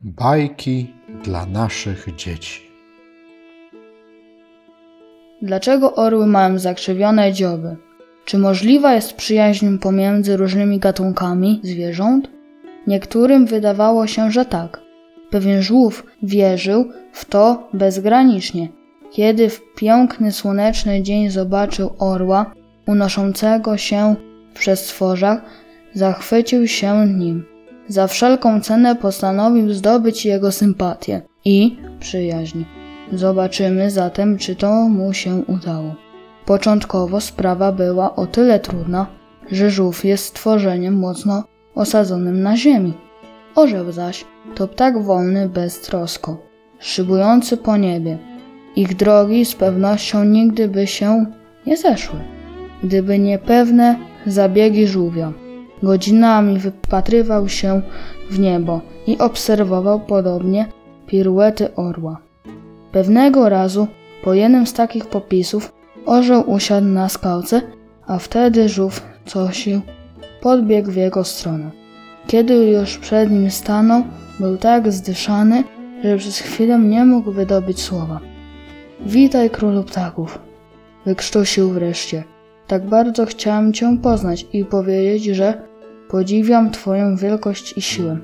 Bajki dla naszych dzieci. Dlaczego orły mają zakrzywione dzioby? Czy możliwa jest przyjaźń pomiędzy różnymi gatunkami zwierząt? Niektórym wydawało się, że tak. Pewien żółw wierzył w to bezgranicznie. Kiedy w piękny słoneczny dzień zobaczył orła unoszącego się w przestworzach, zachwycił się nim. Za wszelką cenę postanowił zdobyć jego sympatię i przyjaźń. Zobaczymy zatem, czy to mu się udało. Początkowo sprawa była o tyle trudna, że żółw jest stworzeniem mocno osadzonym na ziemi. Orzeł zaś to ptak wolny bez trosko, szybujący po niebie. Ich drogi z pewnością nigdy by się nie zeszły, gdyby nie pewne zabiegi żółwia. Godzinami wypatrywał się w niebo i obserwował podobnie piruety orła. Pewnego razu, po jednym z takich popisów, orzeł usiadł na skałce, a wtedy żółw cosił, podbiegł w jego stronę. Kiedy już przed nim stanął, był tak zdyszany, że przez chwilę nie mógł wydobyć słowa. Witaj, królu ptaków, wykrztusił wreszcie. Tak bardzo chciałem cię poznać i powiedzieć, że podziwiam twoją wielkość i siłę.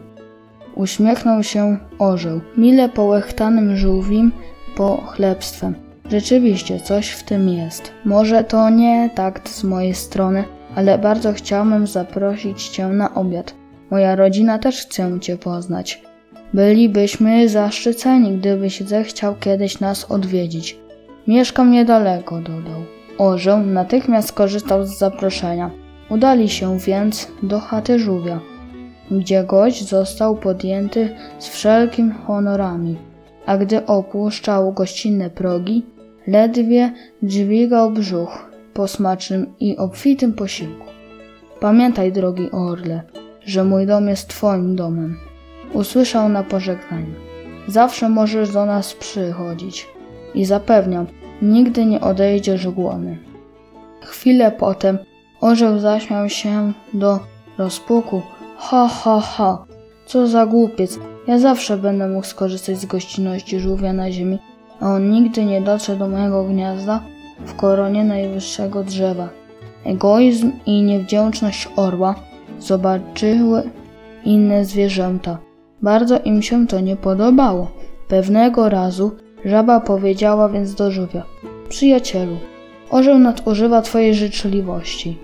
Uśmiechnął się orzeł, mile połechtanym żółwim pochlebstwem. Rzeczywiście, coś w tym jest. Może to nie takt z mojej strony, ale bardzo chciałbym zaprosić cię na obiad. Moja rodzina też chce cię poznać. Bylibyśmy zaszczyceni, gdybyś zechciał kiedyś nas odwiedzić. Mieszkam niedaleko, dodał. Orzeł natychmiast skorzystał z zaproszenia. Udali się więc do chaty żółwia, gdzie gość został podjęty z wszelkimi honorami, a gdy opuszczał gościnne progi, ledwie dźwigał brzuch po smacznym i obfitym posiłku. Pamiętaj, drogi orle, że mój dom jest twoim domem. Usłyszał na pożegnanie. Zawsze możesz do nas przychodzić i zapewniam, nigdy nie odejdziesz głodny. Chwilę potem orzeł zaśmiał się do rozpuku. Ha, ha, ha, co za głupiec. Ja zawsze będę mógł skorzystać z gościnności żółwia na ziemi, a on nigdy nie dotrze do mojego gniazda w koronie najwyższego drzewa. Egoizm i niewdzięczność orła zobaczyły inne zwierzęta. Bardzo im się to nie podobało. Pewnego razu żaba powiedziała więc do żółwia: Przyjacielu, orzeł nadużywa twojej życzliwości.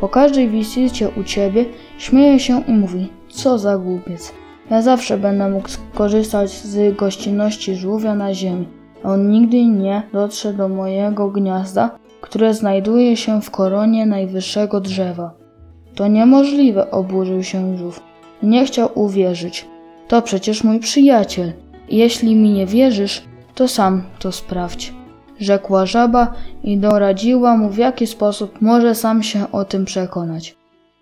Po każdej wizycie u ciebie śmieje się i mówi: Co za głupiec. Ja zawsze będę mógł skorzystać z gościnności żółwia na ziemi. On nigdy nie dotrze do mojego gniazda, które znajduje się w koronie najwyższego drzewa. To niemożliwe, oburzył się żółw. Nie chciał uwierzyć. To przecież mój przyjaciel. Jeśli mi nie wierzysz, to sam to sprawdź. Rzekła żaba i doradziła mu, w jaki sposób może sam się o tym przekonać.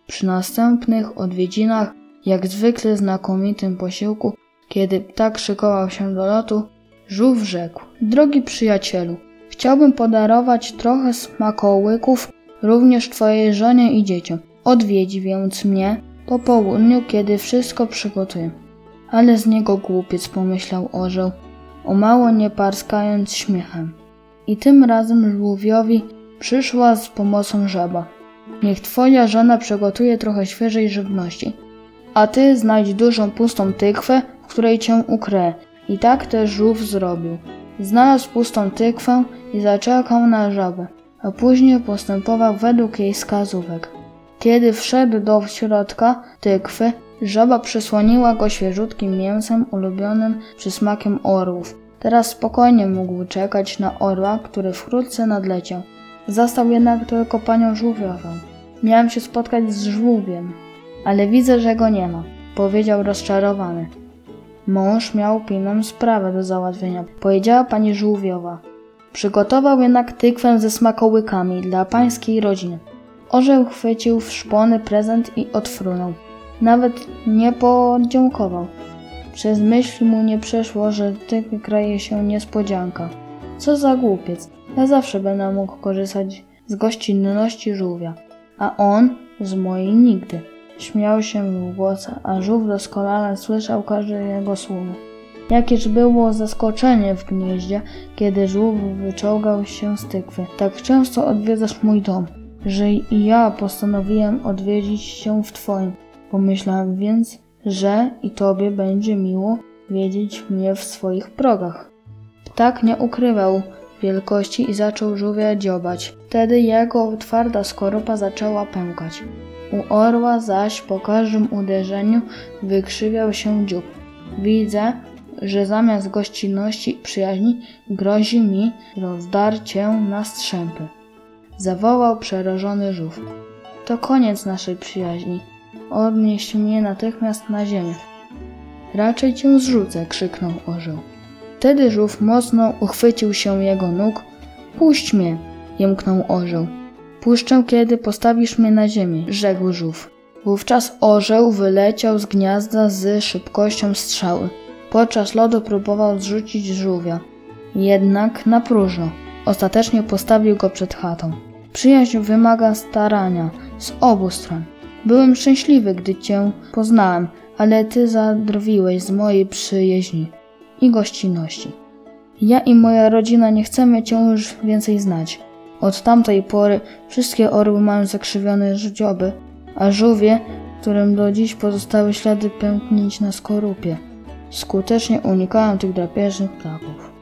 Przy następnych odwiedzinach, jak zwykle znakomitym posiłku, kiedy ptak szykował się do lotu, żółw rzekł: Drogi przyjacielu, chciałbym podarować trochę smakołyków również twojej żonie i dzieciom. Odwiedzi więc mnie po południu, kiedy wszystko przygotuję. Ale z niego głupiec, pomyślał orzeł, o mało nie parskając śmiechem. I tym razem żółwiowi przyszła z pomocą żaba. Niech twoja żona przygotuje trochę świeżej żywności, a ty znajdź dużą pustą tykwę, w której cię ukryję. I tak też żółw zrobił. Znalazł pustą tykwę i zaczekał na żabę, a później postępował według jej wskazówek. Kiedy wszedł do środka tykwy, żaba przysłoniła go świeżutkim mięsem ulubionym przysmakiem orłów. Teraz spokojnie mógł czekać na orła, który wkrótce nadleciał. Zastał jednak tylko panią żółwiową. Miałem się spotkać z żółwiem, ale widzę, że go nie ma, powiedział rozczarowany. Mąż miał pilną sprawę do załatwienia, powiedziała pani żółwiowa. Przygotował jednak tykwę ze smakołykami dla pańskiej rodziny. Orzeł chwycił w szpony prezent i odfrunął. Nawet nie podziękował. Przez myśl mu nie przeszło, że tylko kraje się niespodzianka. Co za głupiec. Ja zawsze będę mógł korzystać z gościnności żółwia, a on z mojej nigdy. śmiał się w głos, a żółw doskonale słyszał każde jego słowo. Jakież było zaskoczenie w gnieździe, kiedy żółw wyczołgał się z tykwy. Tak często odwiedzasz mój dom, że i ja postanowiłem odwiedzić się w twoim. Pomyślałem więc, że i tobie będzie miło wiedzieć mnie w swoich progach. Ptak nie ukrywał wielkości i zaczął żółwia dziobać. Wtedy jego twarda skorupa zaczęła pękać. U orła zaś po każdym uderzeniu wykrzywiał się dziób. Widzę, że zamiast gościnności i przyjaźni grozi mi rozdarcie na strzępy. Zawołał przerażony żółw. To koniec naszej przyjaźni. Odnieś mnie natychmiast na ziemię. Raczej cię zrzucę, krzyknął orzeł. Wtedy żółw mocno uchwycił się jego nóg. Puść mnie, jęknął orzeł. Puszczę, kiedy postawisz mnie na ziemię, rzekł żółw. Wówczas orzeł wyleciał z gniazda z szybkością strzały. Podczas lodu próbował zrzucić żółwia. Jednak na próżno. Ostatecznie postawił go przed chatą. Przyjaźń wymaga starania z obu stron. Byłem szczęśliwy, gdy cię poznałem, ale ty zadrwiłeś z mojej przyjaźni i gościnności. Ja i moja rodzina nie chcemy cię już więcej znać. Od tamtej pory wszystkie orły mają zakrzywione życioby, a żółwie, którym do dziś pozostały ślady pęknięć na skorupie. Skutecznie unikałem tych drapieżnych ptaków.